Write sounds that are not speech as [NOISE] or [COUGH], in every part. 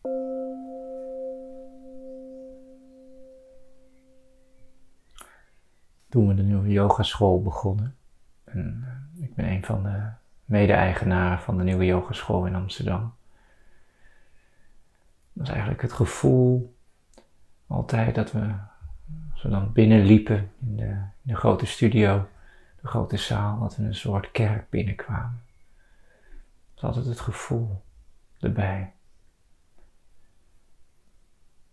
Toen we de nieuwe yogaschool begonnen, en eh, ik ben een van de mede-eigenaren van de nieuwe yogaschool in Amsterdam, was eigenlijk het gevoel altijd dat we, als we dan binnenliepen in de, in de grote studio, de grote zaal, dat we een soort kerk binnenkwamen. Dat was altijd het gevoel erbij.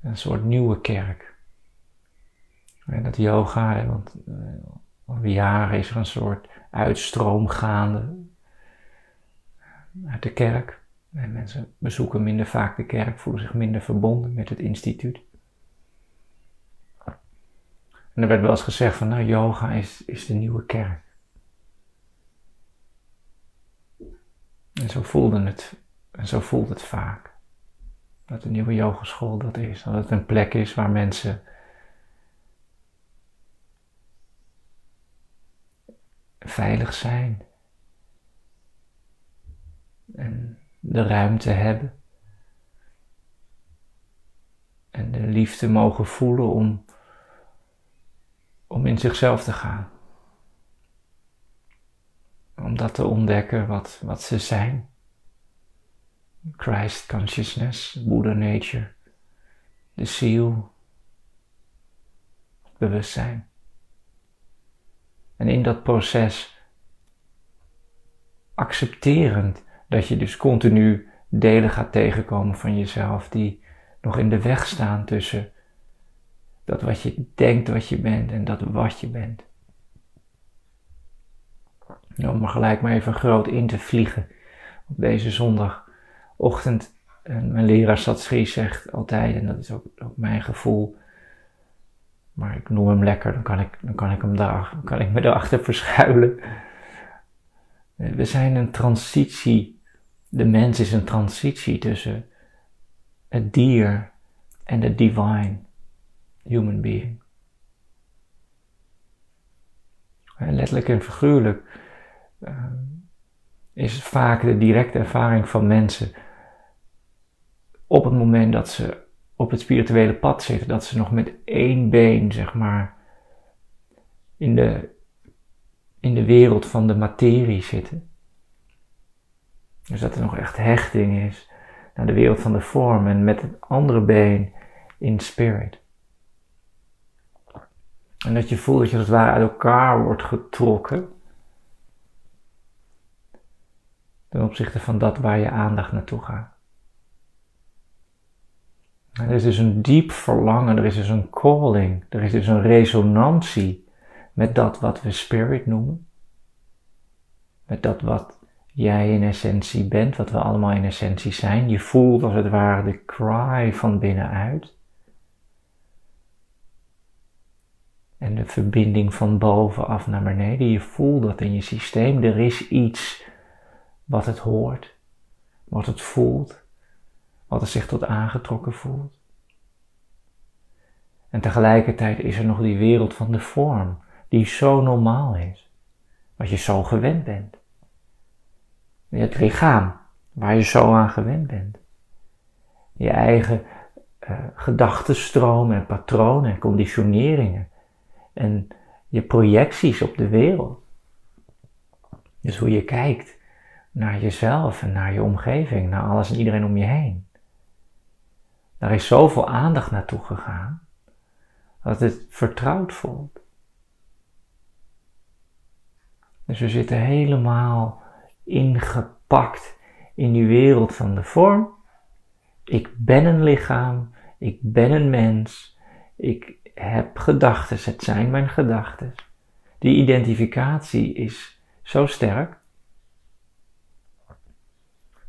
Een soort nieuwe kerk. En dat yoga, want al jaren is er een soort uitstroom gaande uit de kerk. En mensen bezoeken minder vaak de kerk, voelen zich minder verbonden met het instituut. En er werd wel eens gezegd van, nou, yoga is, is de nieuwe kerk. En zo voelde het, en zo voelt het vaak. Dat de nieuwe yogeschool dat is. Dat het een plek is waar mensen veilig zijn. En de ruimte hebben. En de liefde mogen voelen om, om in zichzelf te gaan. Om dat te ontdekken wat, wat ze zijn. Christ consciousness, Buddha nature, de ziel, het bewustzijn. En in dat proces accepterend dat je dus continu delen gaat tegenkomen van jezelf die nog in de weg staan tussen dat wat je denkt wat je bent en dat wat je bent. Om er gelijk maar even groot in te vliegen op deze zondagochtend. En mijn leraar Satsri zegt altijd, en dat is ook, ook mijn gevoel, maar ik noem hem lekker, dan kan ik, dan kan ik, hem daar, dan kan ik me erachter verschuilen. We zijn een transitie, de mens is een transitie tussen het dier en de divine human being. Letterlijk en figuurlijk uh, is vaak de directe ervaring van mensen op het moment dat ze op het spirituele pad zitten, dat ze nog met één been, zeg maar, in de, in de wereld van de materie zitten. Dus dat er nog echt hechting is naar de wereld van de vorm en met het andere been in spirit. En dat je voelt dat je als het ware uit elkaar wordt getrokken. Ten opzichte van dat waar je aandacht naartoe gaat. Er is dus een diep verlangen, er is dus een calling, er is dus een resonantie met dat wat we spirit noemen. Met dat wat jij in essentie bent, wat we allemaal in essentie zijn. Je voelt als het ware de cry van binnenuit. En de verbinding van bovenaf naar beneden. Je voelt dat in je systeem. Er is iets wat het hoort, wat het voelt, wat er zich tot aangetrokken voelt. En tegelijkertijd is er nog die wereld van de vorm, die zo normaal is, wat je zo gewend bent. Het lichaam, waar je zo aan gewend bent. Je eigen uh, gedachtenstroom en patronen en conditioneringen. En je projecties op de wereld. Dus hoe je kijkt naar jezelf en naar je omgeving, naar alles en iedereen om je heen. Daar is zoveel aandacht naartoe gegaan dat het vertrouwd voelt. Dus we zitten helemaal ingepakt in die wereld van de vorm. Ik ben een lichaam, ik ben een mens, ik heb gedachten, het zijn mijn gedachten. Die identificatie is zo sterk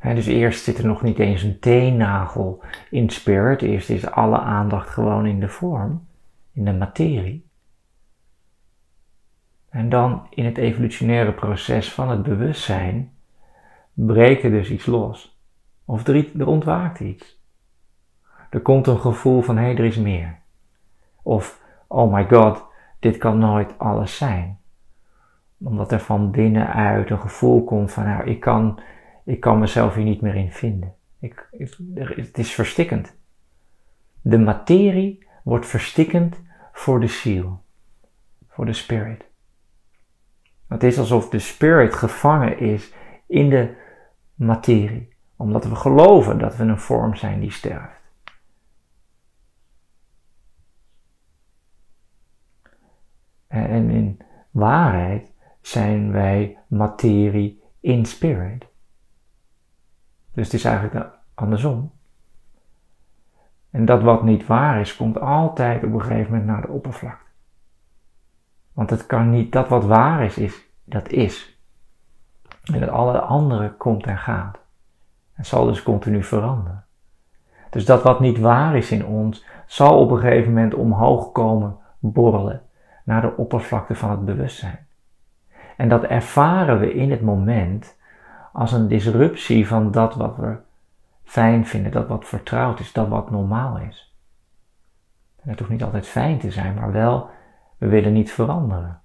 dus eerst zit er nog niet eens een teennagel in spirit. Eerst is alle aandacht gewoon in de vorm, in de materie. En dan in het evolutionaire proces van het bewustzijn breekt er dus iets los. Of er, er ontwaakt iets. Er komt een gevoel van hé, hey, er is meer. Of oh my god, dit kan nooit alles zijn. Omdat er van binnenuit een gevoel komt van nou, ik kan ik kan mezelf hier niet meer in vinden. Ik, het is verstikkend. De materie wordt verstikkend voor de ziel, voor de spirit. Het is alsof de spirit gevangen is in de materie, omdat we geloven dat we een vorm zijn die sterft. En in waarheid zijn wij materie in spirit. Dus het is eigenlijk andersom. En dat wat niet waar is, komt altijd op een gegeven moment naar de oppervlakte. Want het kan niet, dat wat waar is, is dat is. En het alle andere komt en gaat. Het zal dus continu veranderen. Dus dat wat niet waar is in ons, zal op een gegeven moment omhoog komen borrelen naar de oppervlakte van het bewustzijn. En dat ervaren we in het moment als een disruptie van dat wat we fijn vinden, dat wat vertrouwd is, dat wat normaal is. En het hoeft niet altijd fijn te zijn, maar wel, we willen niet veranderen.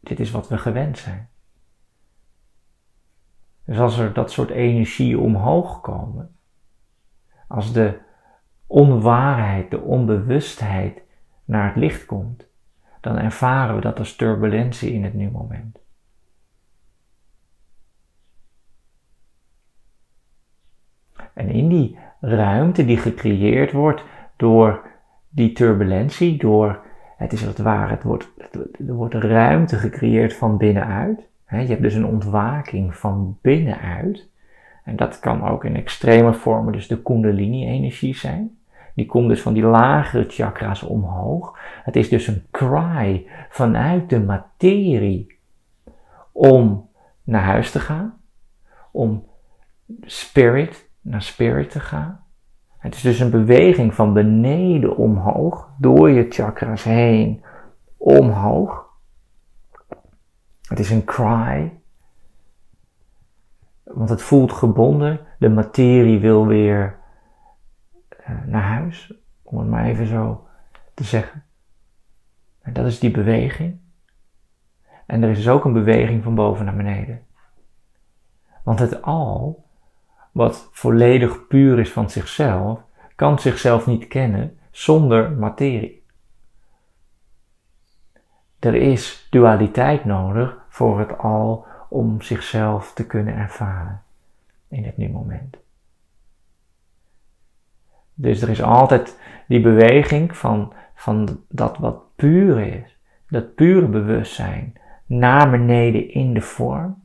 dit is wat we gewend zijn. Dus als er dat soort energie omhoog komen, als de onwaarheid, de onbewustheid naar het licht komt, dan ervaren we dat als turbulentie in het nu moment. En in die ruimte die gecreëerd wordt door die turbulentie, door, het is wat ware, het wordt, er wordt ruimte gecreëerd van binnenuit. Je hebt dus een ontwaking van binnenuit. En dat kan ook in extreme vormen dus de kundalini-energie zijn. Die komt dus van die lagere chakra's omhoog. Het is dus een cry vanuit de materie om naar huis te gaan. Om spirit naar spirit te gaan. Het is dus een beweging van beneden omhoog, door je chakras heen, omhoog. Het is een cry. Want het voelt gebonden. De materie wil weer uh, naar huis. Om het maar even zo te zeggen. En dat is die beweging. En er is dus ook een beweging van boven naar beneden. Want het al wat volledig puur is van zichzelf, kan zichzelf niet kennen zonder materie. Er is dualiteit nodig voor het al om zichzelf te kunnen ervaren in het nu moment. Dus er is altijd die beweging van, van dat wat puur is, dat pure bewustzijn, naar beneden in de vorm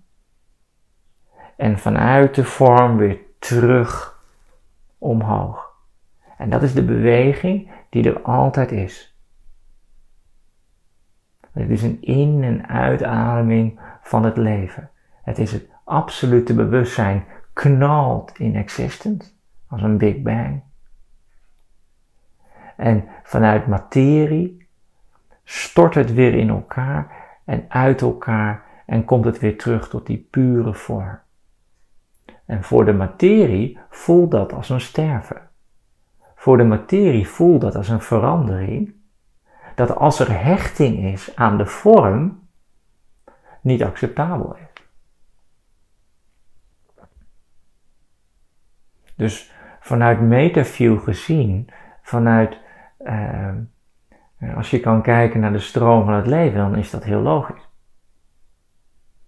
en vanuit de vorm weer terug omhoog. En dat is de beweging die er altijd is. Het is een in- en uitademing van het leven. Het is het absolute bewustzijn knalt in existence, als een Big Bang. En vanuit materie stort het weer in elkaar en uit elkaar en komt het weer terug tot die pure vorm. En voor de materie voelt dat als een sterven. Voor de materie voelt dat als een verandering. Dat als er hechting is aan de vorm, niet acceptabel is. Dus vanuit metaview gezien, vanuit uh, als je kan kijken naar de stroom van het leven, dan is dat heel logisch.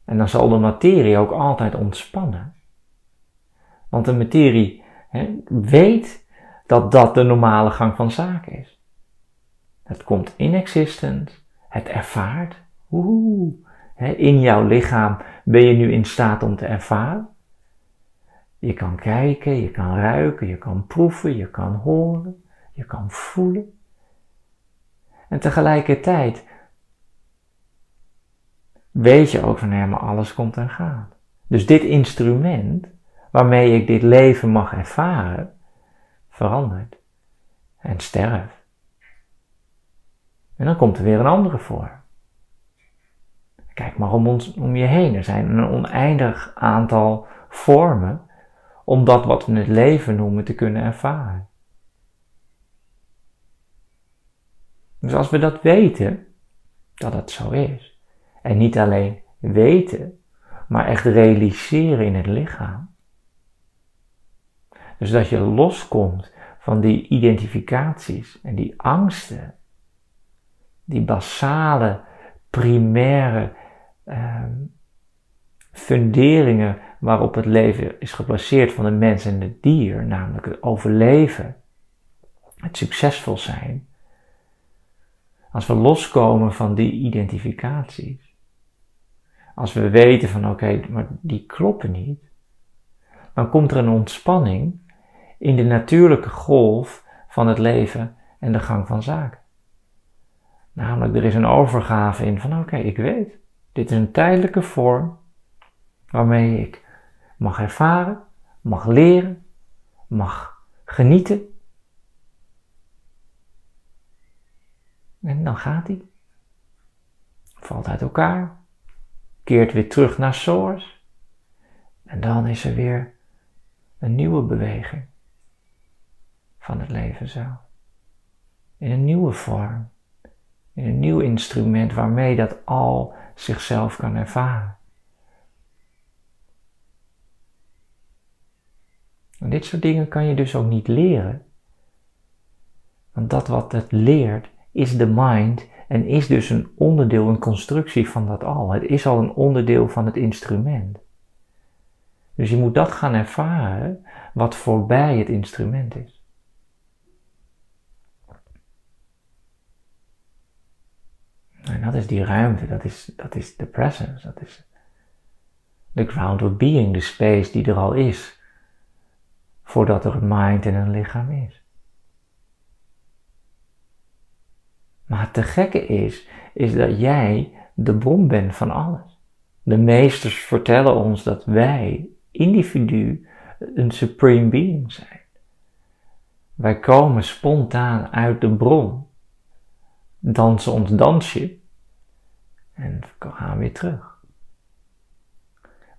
En dan zal de materie ook altijd ontspannen. Want de materie hè, weet dat dat de normale gang van zaken is. Het komt in existence, het ervaart. Oeh, hè, in jouw lichaam ben je nu in staat om te ervaren. Je kan kijken, je kan ruiken, je kan proeven, je kan horen, je kan voelen. En tegelijkertijd weet je ook van ja, maar alles komt en gaat. Dus dit instrument waarmee ik dit leven mag ervaren, verandert en sterft. En dan komt er weer een andere voor. Kijk maar om, ons, om je heen. Er zijn een oneindig aantal vormen om dat wat we het leven noemen te kunnen ervaren. Dus als we dat weten, dat het zo is, en niet alleen weten, maar echt realiseren in het lichaam, Dus dat je loskomt van die identificaties en die angsten, die basale, primaire ehm, funderingen waarop het leven is gebaseerd van de mens en het dier, namelijk het overleven, het succesvol zijn. Als we loskomen van die identificaties, als we weten van oké, maar die kloppen niet, dan komt er een ontspanning in de natuurlijke golf van het leven en de gang van zaken. Namelijk, er is een overgave in van oké, ik weet, dit is een tijdelijke vorm waarmee ik mag ervaren, mag leren, mag genieten. En dan gaat hij. Valt uit elkaar, keert weer terug naar source. En dan is er weer een nieuwe beweging van het leven zelf. In een nieuwe vorm. In een nieuw instrument waarmee dat al zichzelf kan ervaren. En dit soort dingen kan je dus ook niet leren. Want dat wat het leert is de mind en is dus een onderdeel, een constructie van dat al. Het is al een onderdeel van het instrument. Dus je moet dat gaan ervaren wat voorbij het instrument is. En dat is die ruimte, dat is, dat is de presence, dat is de ground of being, de space die er al is, voordat er een mind en een lichaam is. Maar het te gekke is, is dat jij de bron bent van alles. De meesters vertellen ons dat wij, individu, een supreme being zijn. Wij komen spontaan uit de bron, dansen ons dansje en gaan weer terug.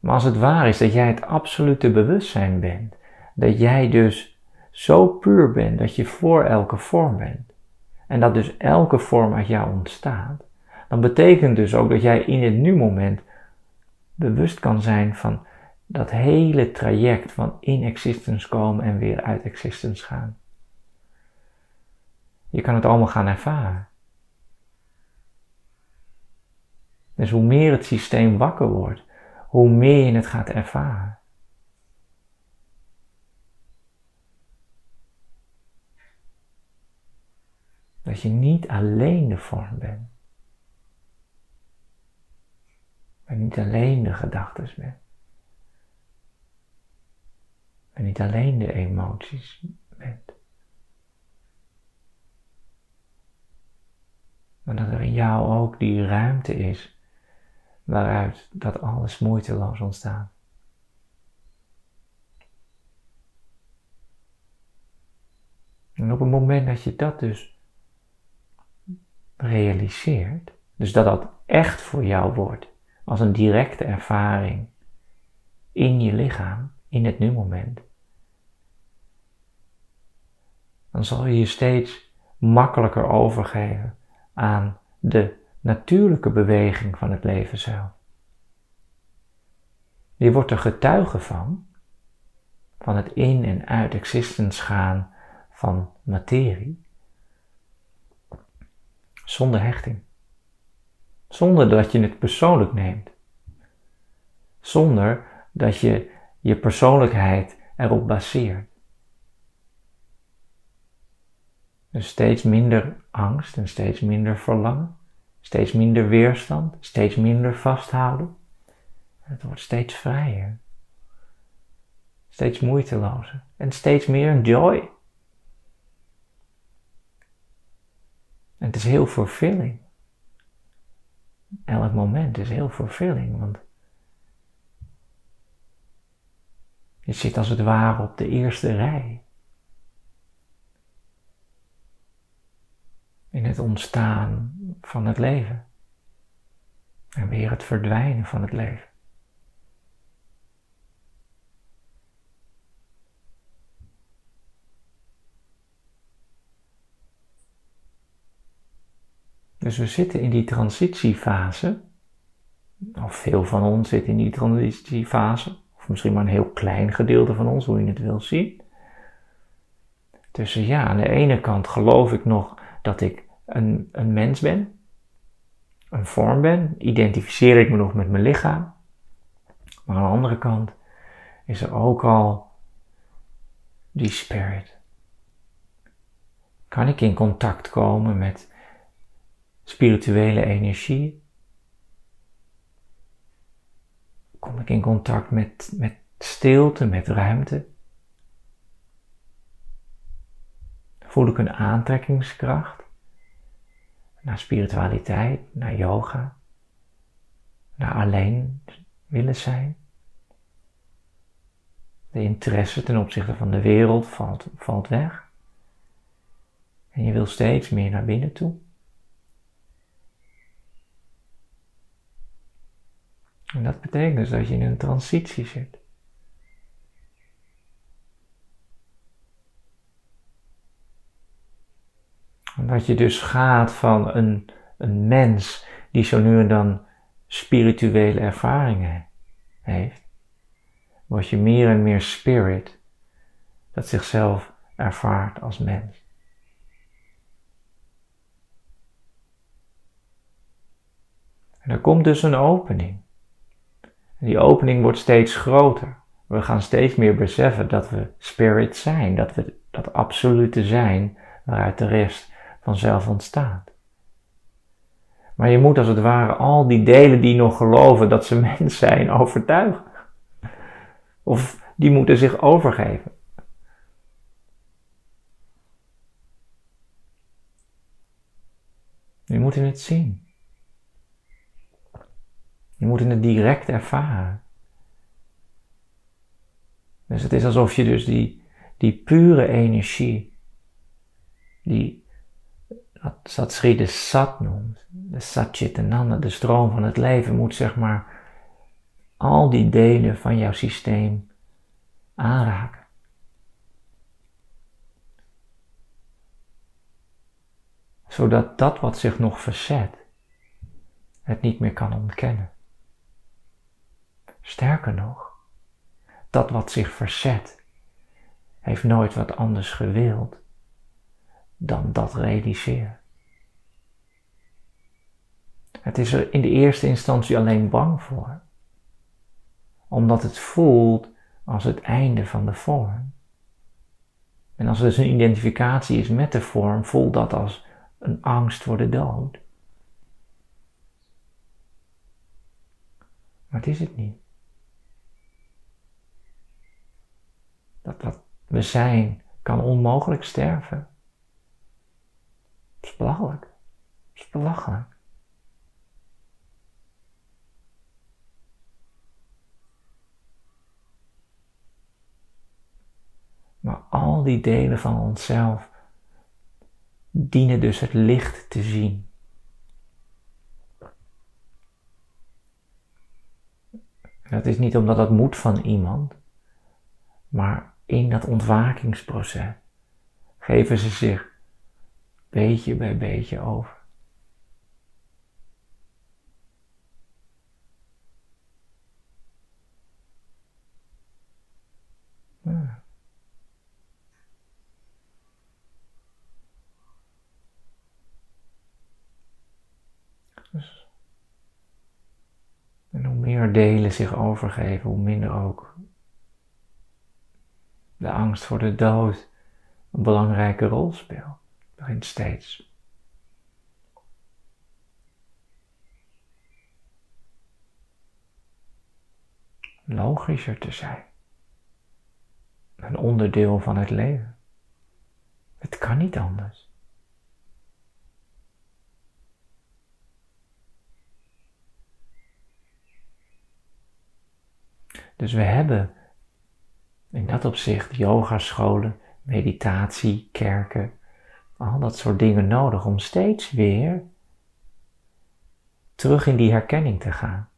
Maar als het waar is dat jij het absolute bewustzijn bent, dat jij dus zo puur bent dat je voor elke vorm bent, en dat dus elke vorm uit jou ontstaat, dan betekent dus ook dat jij in het nu-moment bewust kan zijn van dat hele traject van in existence komen en weer uit existence gaan. Je kan het allemaal gaan ervaren. Dus hoe meer het systeem wakker wordt, hoe meer je het gaat ervaren. Dat je niet alleen de vorm bent. Maar niet alleen de gedachten bent. En niet alleen de emoties bent. Maar dat er in jou ook die ruimte is waaruit dat alles moeiteloos ontstaat. En op het moment dat je dat dus realiseert, dus dat dat echt voor jou wordt, als een directe ervaring in je lichaam, in het nu-moment, dan zal je je steeds makkelijker overgeven aan de natuurlijke beweging van het leven zelf. Je wordt er getuige van, van het in en uit existence gaan van materie, zonder hechting. Zonder dat je het persoonlijk neemt. Zonder dat je je persoonlijkheid erop baseert. Dus steeds minder angst en steeds minder verlangen, steeds minder weerstand, steeds minder vasthouden. Het wordt steeds vrijer, steeds moeitelozer en steeds meer joy. En het is heel fulfilling. Elk moment is heel fulfilling, want je zit als het ware op de eerste rij. In het ontstaan van het leven. En weer het verdwijnen van het leven. Dus we zitten in die transitiefase, of veel van ons zitten in die transitiefase, of misschien maar een heel klein gedeelte van ons, hoe je het wil zien. tussen ja, aan de ene kant geloof ik nog dat ik een, een mens ben, een vorm ben, identificeer ik me nog met mijn lichaam. Maar aan de andere kant is er ook al die spirit. Kan ik in contact komen met spirituele energie? Kom ik in contact met, met stilte, met ruimte? Voel ik een aantrekkingskracht naar spiritualiteit, naar yoga, naar alleen willen zijn? De interesse ten opzichte van de wereld valt, valt weg. En je wil steeds meer naar binnen toe. En dat betekent dus dat je in een transitie zit. Dat je dus gaat van een, een mens die zo nu en dan spirituele ervaringen heeft, word je meer en meer spirit dat zichzelf ervaart als mens. En er komt dus een opening. En die opening wordt steeds groter. We gaan steeds meer beseffen dat we spirit zijn, dat we dat absolute zijn waaruit de rest vanzelf ontstaat. Maar je moet als het ware al die delen die nog geloven dat ze [LAUGHS] mens zijn overtuigen. Of die moeten zich overgeven. Je moet in het zien. Je moet het direct ervaren. Dus het is alsof je dus die, die pure energie, die dat Sri de Sat noemt, de Satchitananda, de stroom van het leven, moet zeg maar al die delen van jouw systeem aanraken. Zodat dat wat zich nog verzet, het niet meer kan ontkennen. Sterker nog, dat wat zich verzet, heeft nooit wat anders gewild dan dat realiseren. Het is er in de eerste instantie alleen bang voor, omdat het voelt als het einde van de vorm. En als er dus een identificatie is met de vorm, voelt dat als een angst voor de dood. Maar het is het niet. Dat wat we zijn kan onmogelijk sterven. Het is belachelijk. Het is belachelijk. Maar al die delen van onszelf dienen dus het licht te zien. Dat is niet omdat dat moet van iemand, maar in dat ontwakingsproces geven ze zich beetje bij beetje over. En hoe meer delen zich overgeven, hoe minder ook de angst voor de dood een belangrijke rol speelt begint steeds logischer te zijn. Een onderdeel van het leven. Het kan niet anders. Dus we hebben in dat opzicht yogascholen, meditatie, kerken, al dat soort dingen nodig om steeds weer terug in die herkenning te gaan.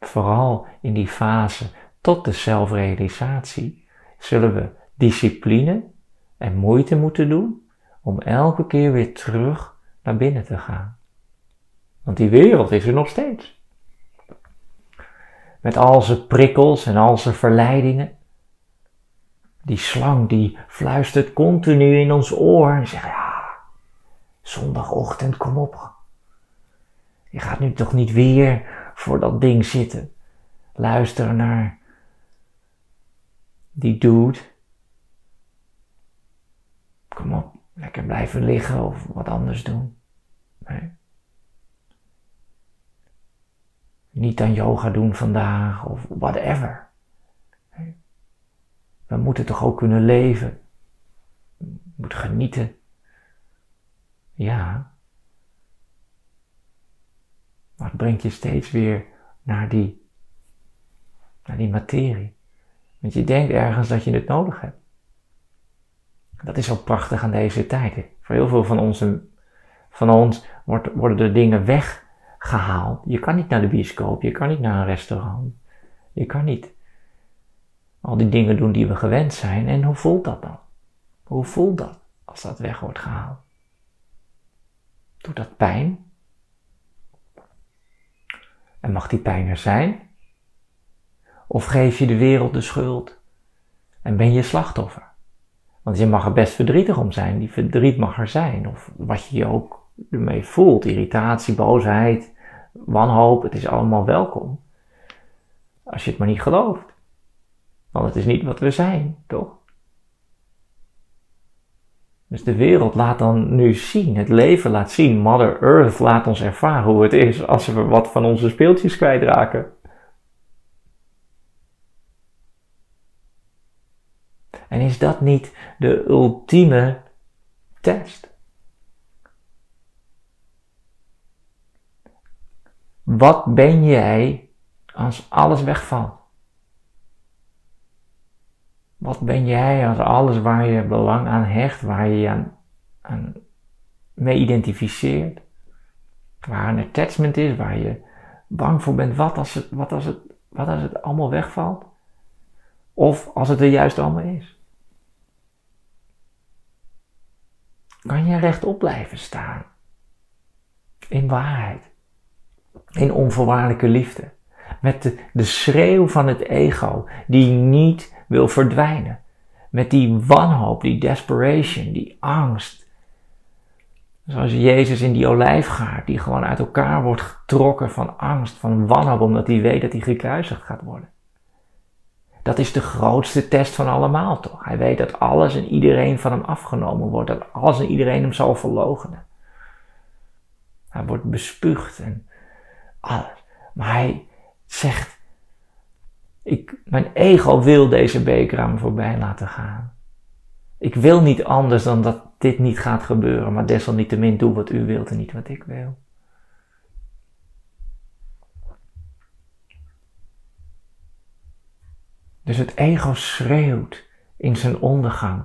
Vooral in die fase tot de zelfrealisatie zullen we discipline en moeite moeten doen om elke keer weer terug naar binnen te gaan. Want die wereld is er nog steeds. Met al zijn prikkels en al zijn verleidingen Die slang die fluistert continu in ons oor en zegt ja, zondagochtend, kom op. Je gaat nu toch niet weer voor dat ding zitten. Luisteren naar die dude. Kom op, lekker blijven liggen of wat anders doen. Nee. Niet aan yoga doen vandaag of whatever. We moeten toch ook kunnen leven. We moeten genieten. Ja. Maar het brengt je steeds weer naar die, naar die materie. Want je denkt ergens dat je het nodig hebt. Dat is ook prachtig aan deze tijd. Voor heel veel van, onze, van ons worden de dingen weggehaald. Je kan niet naar de bioscoop, je kan niet naar een restaurant. Je kan niet al die dingen doen die we gewend zijn. En hoe voelt dat dan? Hoe voelt dat als dat weg wordt gehaald? Doet dat pijn? En mag die pijn er zijn? Of geef je de wereld de schuld en ben je slachtoffer? Want je mag er best verdrietig om zijn, die verdriet mag er zijn. Of wat je je ook ermee voelt, irritatie, boosheid, wanhoop, het is allemaal welkom. Als je het maar niet gelooft. Want het is niet wat we zijn, toch? Dus de wereld laat dan nu zien, het leven laat zien, Mother Earth laat ons ervaren hoe het is als we wat van onze speeltjes kwijtraken. En is dat niet de ultieme test? Wat ben jij als alles wegvalt? Wat ben jij als alles waar je belang aan hecht, waar je je aan, aan mee identificeert, waar een attachment is, waar je bang voor bent, wat als het, wat als het, wat als het allemaal wegvalt? Of als het er juist allemaal is? kan je rechtop blijven staan. In waarheid. In onvoorwaardelijke liefde. Met de, de schreeuw van het ego die niet wil verdwijnen. Met die wanhoop, die desperation, die angst. Zoals Jezus in die olijfgaard, die gewoon uit elkaar wordt getrokken van angst, van wanhoop, omdat hij weet dat hij gekruisigd gaat worden. Dat is de grootste test van allemaal toch? Hij weet dat alles en iedereen van hem afgenomen wordt, dat alles en iedereen hem zal verloochenen. Hij wordt bespuugd en alles. Maar hij zegt, ik, mijn ego wil deze beker aan me voorbij laten gaan. Ik wil niet anders dan dat dit niet gaat gebeuren, maar desalniettemin doe wat u wilt en niet wat ik wil. Dus het ego schreeuwt in zijn ondergang.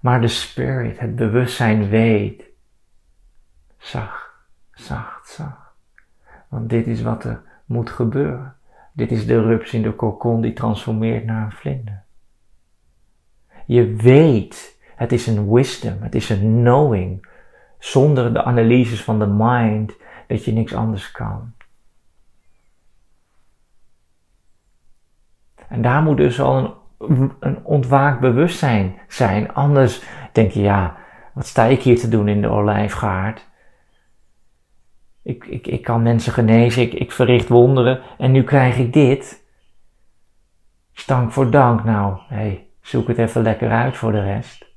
Maar de spirit, het bewustzijn weet. Zacht, zacht, zacht. Want dit is wat er moet gebeuren. Dit is de rups in de kokon die transformeert naar een vlinder. Je weet, het is een wisdom, het is een knowing. Zonder de analyses van de mind dat je niks anders kan. En daar moet dus al een, een ontwaakt bewustzijn zijn. Anders denk je, ja, wat sta ik hier te doen in de olijfgaard? Ik, ik, ik kan mensen genezen, ik, ik verricht wonderen en nu krijg ik dit. Stank voor dank, nou, hey, zoek het even lekker uit voor de rest.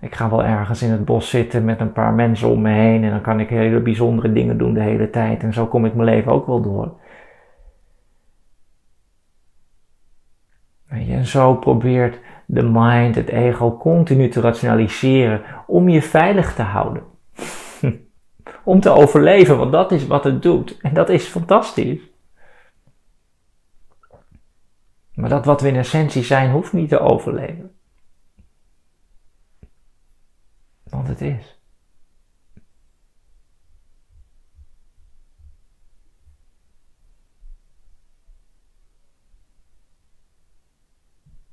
Ik ga wel ergens in het bos zitten met een paar mensen om me heen en dan kan ik hele bijzondere dingen doen de hele tijd en zo kom ik mijn leven ook wel door. En zo probeert de mind, het ego, continu te rationaliseren om je veilig te houden. Om te overleven, want dat is wat het doet. En dat is fantastisch. Maar dat wat we in essentie zijn, hoeft niet te overleven. Want het is.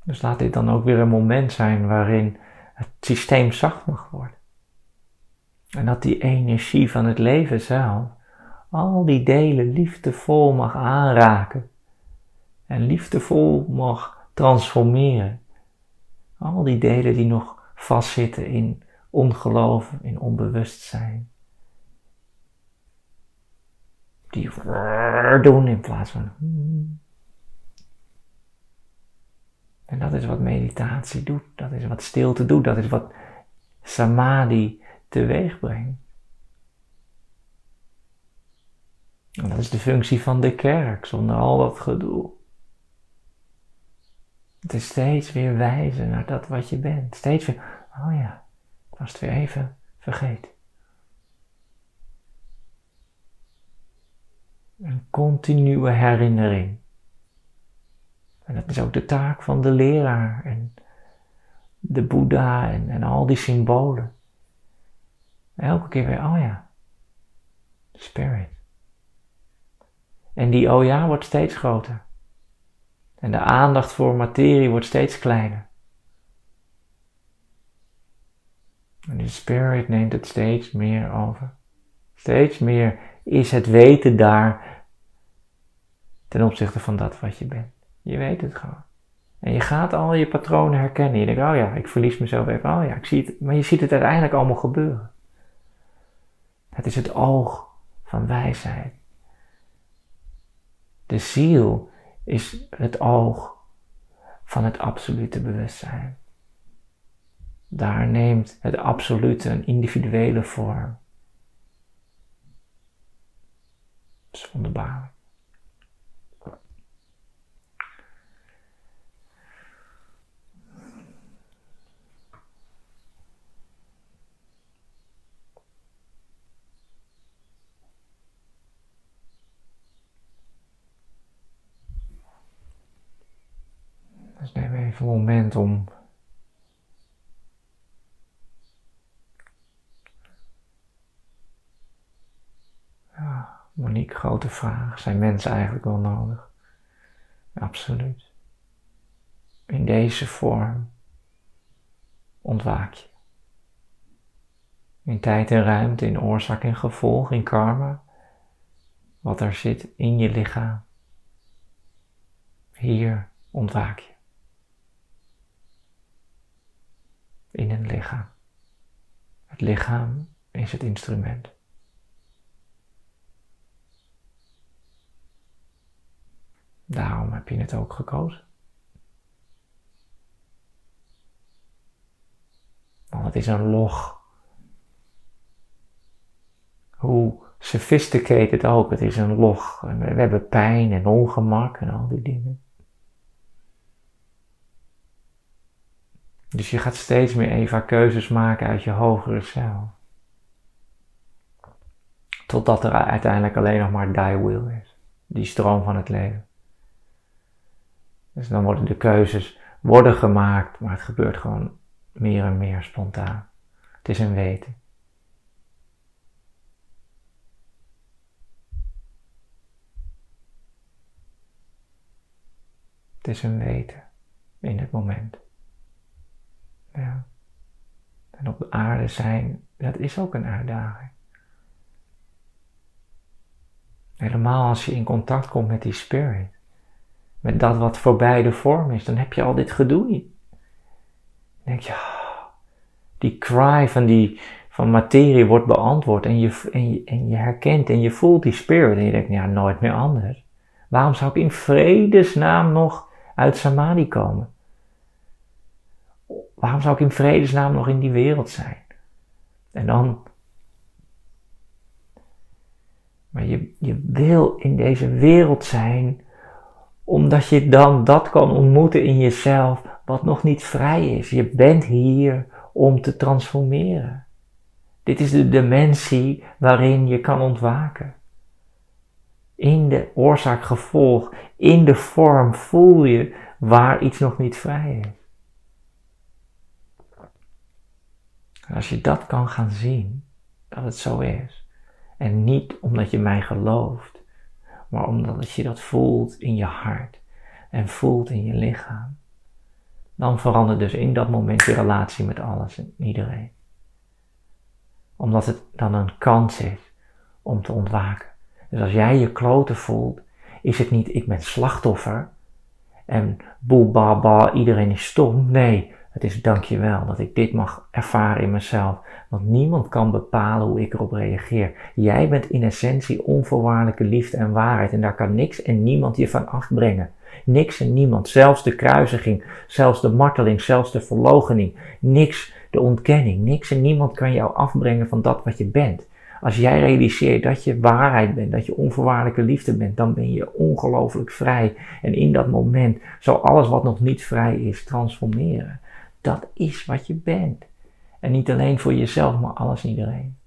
Dus laat dit dan ook weer een moment zijn waarin het systeem zacht mag worden. En dat die energie van het leven zelf al die delen liefdevol mag aanraken. En liefdevol mag transformeren. Al die delen die nog vastzitten in ongeloof, in onbewustzijn. Die doen in plaats van. En dat is wat meditatie doet, dat is wat stilte doet, dat is wat samadhi teweeg brengt. En dat is de functie van de kerk, zonder al dat gedoe. Het is steeds weer wijzen naar dat wat je bent. Steeds weer, oh ja, ik was het weer even vergeten. Een continue herinnering. En dat is ook de taak van de leraar en de Boeddha en al die symbolen. Elke keer weer, oh ja, spirit. En die oh ja wordt steeds groter. En de aandacht voor materie wordt steeds kleiner. En de spirit neemt het steeds meer over. Steeds meer is het weten daar ten opzichte van dat wat je bent. Je weet het gewoon. En je gaat al je patronen herkennen. Je denkt, oh ja, ik verlies mezelf even. Oh ja, ik zie het. Maar je ziet het uiteindelijk allemaal gebeuren. Het is het oog van wijsheid. De ziel is het oog van het absolute bewustzijn. Daar neemt het absolute een individuele vorm. Dat is wonderbaarlijk. Dus neem even een moment om ja, Monique, grote vraag. Zijn mensen eigenlijk wel nodig? Absoluut. In deze vorm ontwaak je. In tijd en ruimte, in oorzaak en gevolg, in karma. Wat er zit in je lichaam. Hier ontwaak je. In een lichaam. Het lichaam is het instrument. Daarom heb je het ook gekozen. Want het is een log. Hoe sophisticated ook, het is een log. We hebben pijn en ongemak en al die dingen. Dus je gaat steeds meer Eva keuzes maken uit je hogere zelf. Totdat er uiteindelijk alleen nog maar die will is. Die stroom van het leven. Dus dan worden de keuzes worden gemaakt, maar het gebeurt gewoon meer en meer spontaan. Het is een weten. Het is een weten in het moment. Ja. En op de aarde zijn, dat is ook een uitdaging. Helemaal als je in contact komt met die spirit. Met dat wat voorbij de vorm is, dan heb je al dit gedoe. Dan denk je, oh, die cry van, die, van materie wordt beantwoord en je, en, je, en je herkent en je voelt die spirit en je denkt, ja, nooit meer anders. Waarom zou ik in vredesnaam nog uit samadhi komen? Waarom zou ik in vredesnaam nog in die wereld zijn? En dan. Maar je, je wil in deze wereld zijn, omdat je dan dat kan ontmoeten in jezelf, wat nog niet vrij is. Je bent hier om te transformeren. Dit is de dimensie waarin je kan ontwaken. In de oorzaak-gevolg, in de vorm voel je waar iets nog niet vrij is. Als je dat kan gaan zien, dat het zo is. En niet omdat je mij gelooft, maar omdat je dat voelt in je hart en voelt in je lichaam. Dan verandert dus in dat moment je relatie met alles en iedereen. Omdat het dan een kans is om te ontwaken. Dus als jij je kloten voelt, is het niet ik ben slachtoffer en boe ba ba, iedereen is stom. Nee, het is dankjewel dat ik dit mag ervaren in mezelf. Want niemand kan bepalen hoe ik erop reageer. Jij bent in essentie onvoorwaardelijke liefde en waarheid. En daar kan niks en niemand je van afbrengen. Niks en niemand, zelfs de kruisiging, zelfs de marteling, zelfs de verlogening, niks, de ontkenning, niks en niemand kan jou afbrengen van dat wat je bent. Als jij realiseert dat je waarheid bent, dat je onvoorwaardelijke liefde bent, dan ben je ongelooflijk vrij. En in dat moment zal alles wat nog niet vrij is transformeren. Dat is wat je bent. En niet alleen voor jezelf, maar alles en iedereen.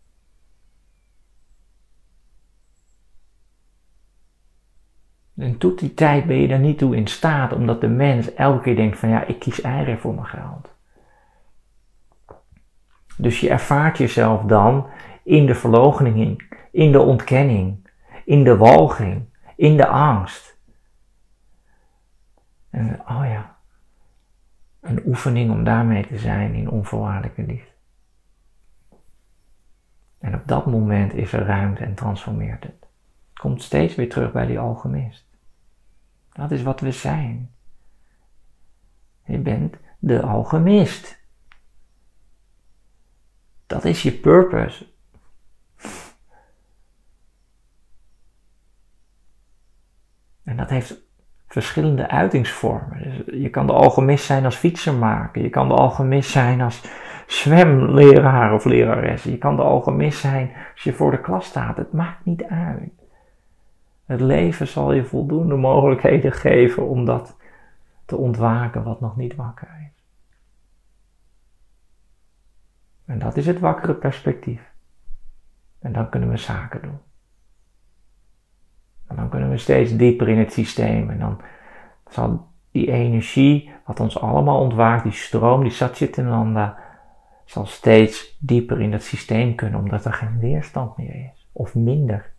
En tot die tijd ben je daar niet toe in staat, omdat de mens elke keer denkt van ja, ik kies eieren voor mijn geld. Dus je ervaart jezelf dan in de verloochening, in de ontkenning, in de walging, in de angst. En oh ja, een oefening om daarmee te zijn in onvoorwaardelijke liefde. En op dat moment is er ruimte en transformeert het. Komt steeds weer terug bij die alchemist. Dat is wat we zijn. Je bent de alchemist. Dat is je purpose. En dat heeft verschillende uitingsvormen. Dus je kan de alchemist zijn als fietsenmaker. Je kan de alchemist zijn als zwemleraar of lerares. Je kan de alchemist zijn als je voor de klas staat. Het maakt niet uit. Het leven zal je voldoende mogelijkheden geven om dat te ontwaken wat nog niet wakker is. En dat is het wakkere perspectief. En dan kunnen we zaken doen. En dan kunnen we steeds dieper in het systeem. En dan zal die energie, wat ons allemaal ontwaakt, die stroom, die Satchitananda, zal steeds dieper in het systeem kunnen, omdat er geen weerstand meer is. Of minder.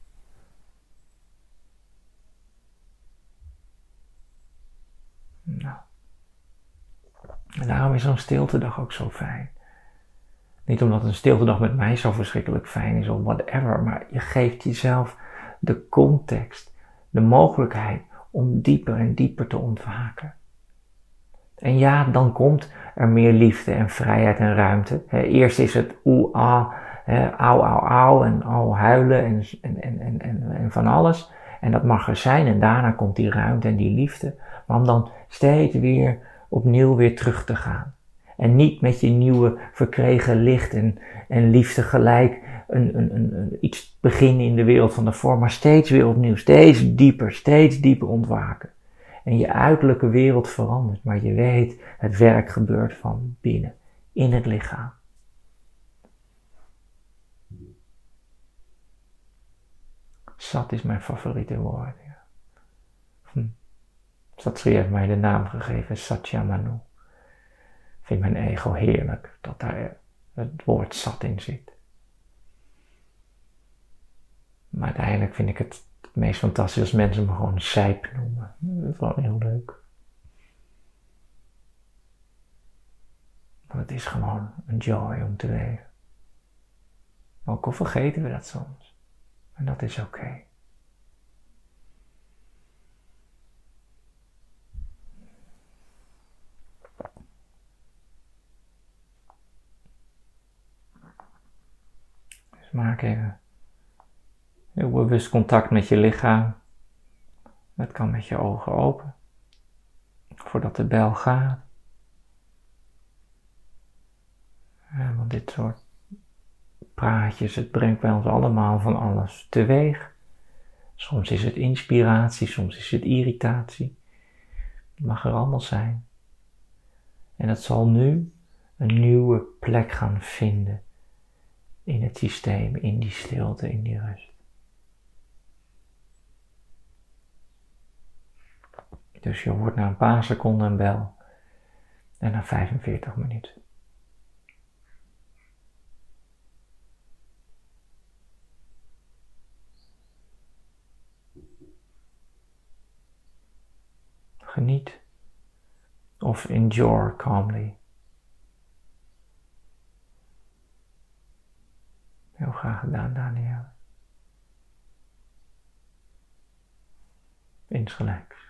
Nou. En daarom is zo'n stiltedag ook zo fijn. Niet omdat een stiltedag met mij zo verschrikkelijk fijn is of whatever, maar je geeft jezelf de context, de mogelijkheid om dieper en dieper te ontwaken. En ja, dan komt er meer liefde en vrijheid en ruimte. eerst is het oeh, ah, au, au, au en au, huilen en, en, en, en, en van alles. En dat mag er zijn en daarna komt die ruimte en die liefde. Maar om dan steeds weer opnieuw weer terug te gaan. En niet met je nieuwe verkregen licht en, en liefde gelijk een, een, een, iets beginnen in de wereld van de vorm, maar steeds weer opnieuw, steeds dieper, steeds dieper ontwaken. En je uiterlijke wereld verandert, maar je weet, het werk gebeurt van binnen, in het lichaam. Sat is mijn favoriete woord. Ja. Hm. Satri heeft mij de naam gegeven, Satyamanu. Vind mijn ego heerlijk dat daar het woord zat in zit. Maar uiteindelijk vind ik het meest fantastisch als mensen me gewoon zijp noemen. Dat is gewoon heel leuk. Want het is gewoon een joy om te leven. Ook al vergeten we dat soms. En dat is oké. Dus maak even heel bewust contact met je lichaam. Het kan met je ogen open. Voordat de bel gaat. Want dit soort praatjes, het brengt bij ons allemaal van alles teweeg. Soms is het inspiratie, soms is het irritatie. Het mag er allemaal zijn. En het zal nu een nieuwe plek gaan vinden in het systeem, in die stilte, in die rust. Dus je hoort na een paar seconden een bel en na 45 minuten. Geniet of enjoy calmly. Heel graag gedaan, Daniel. Insgelijks.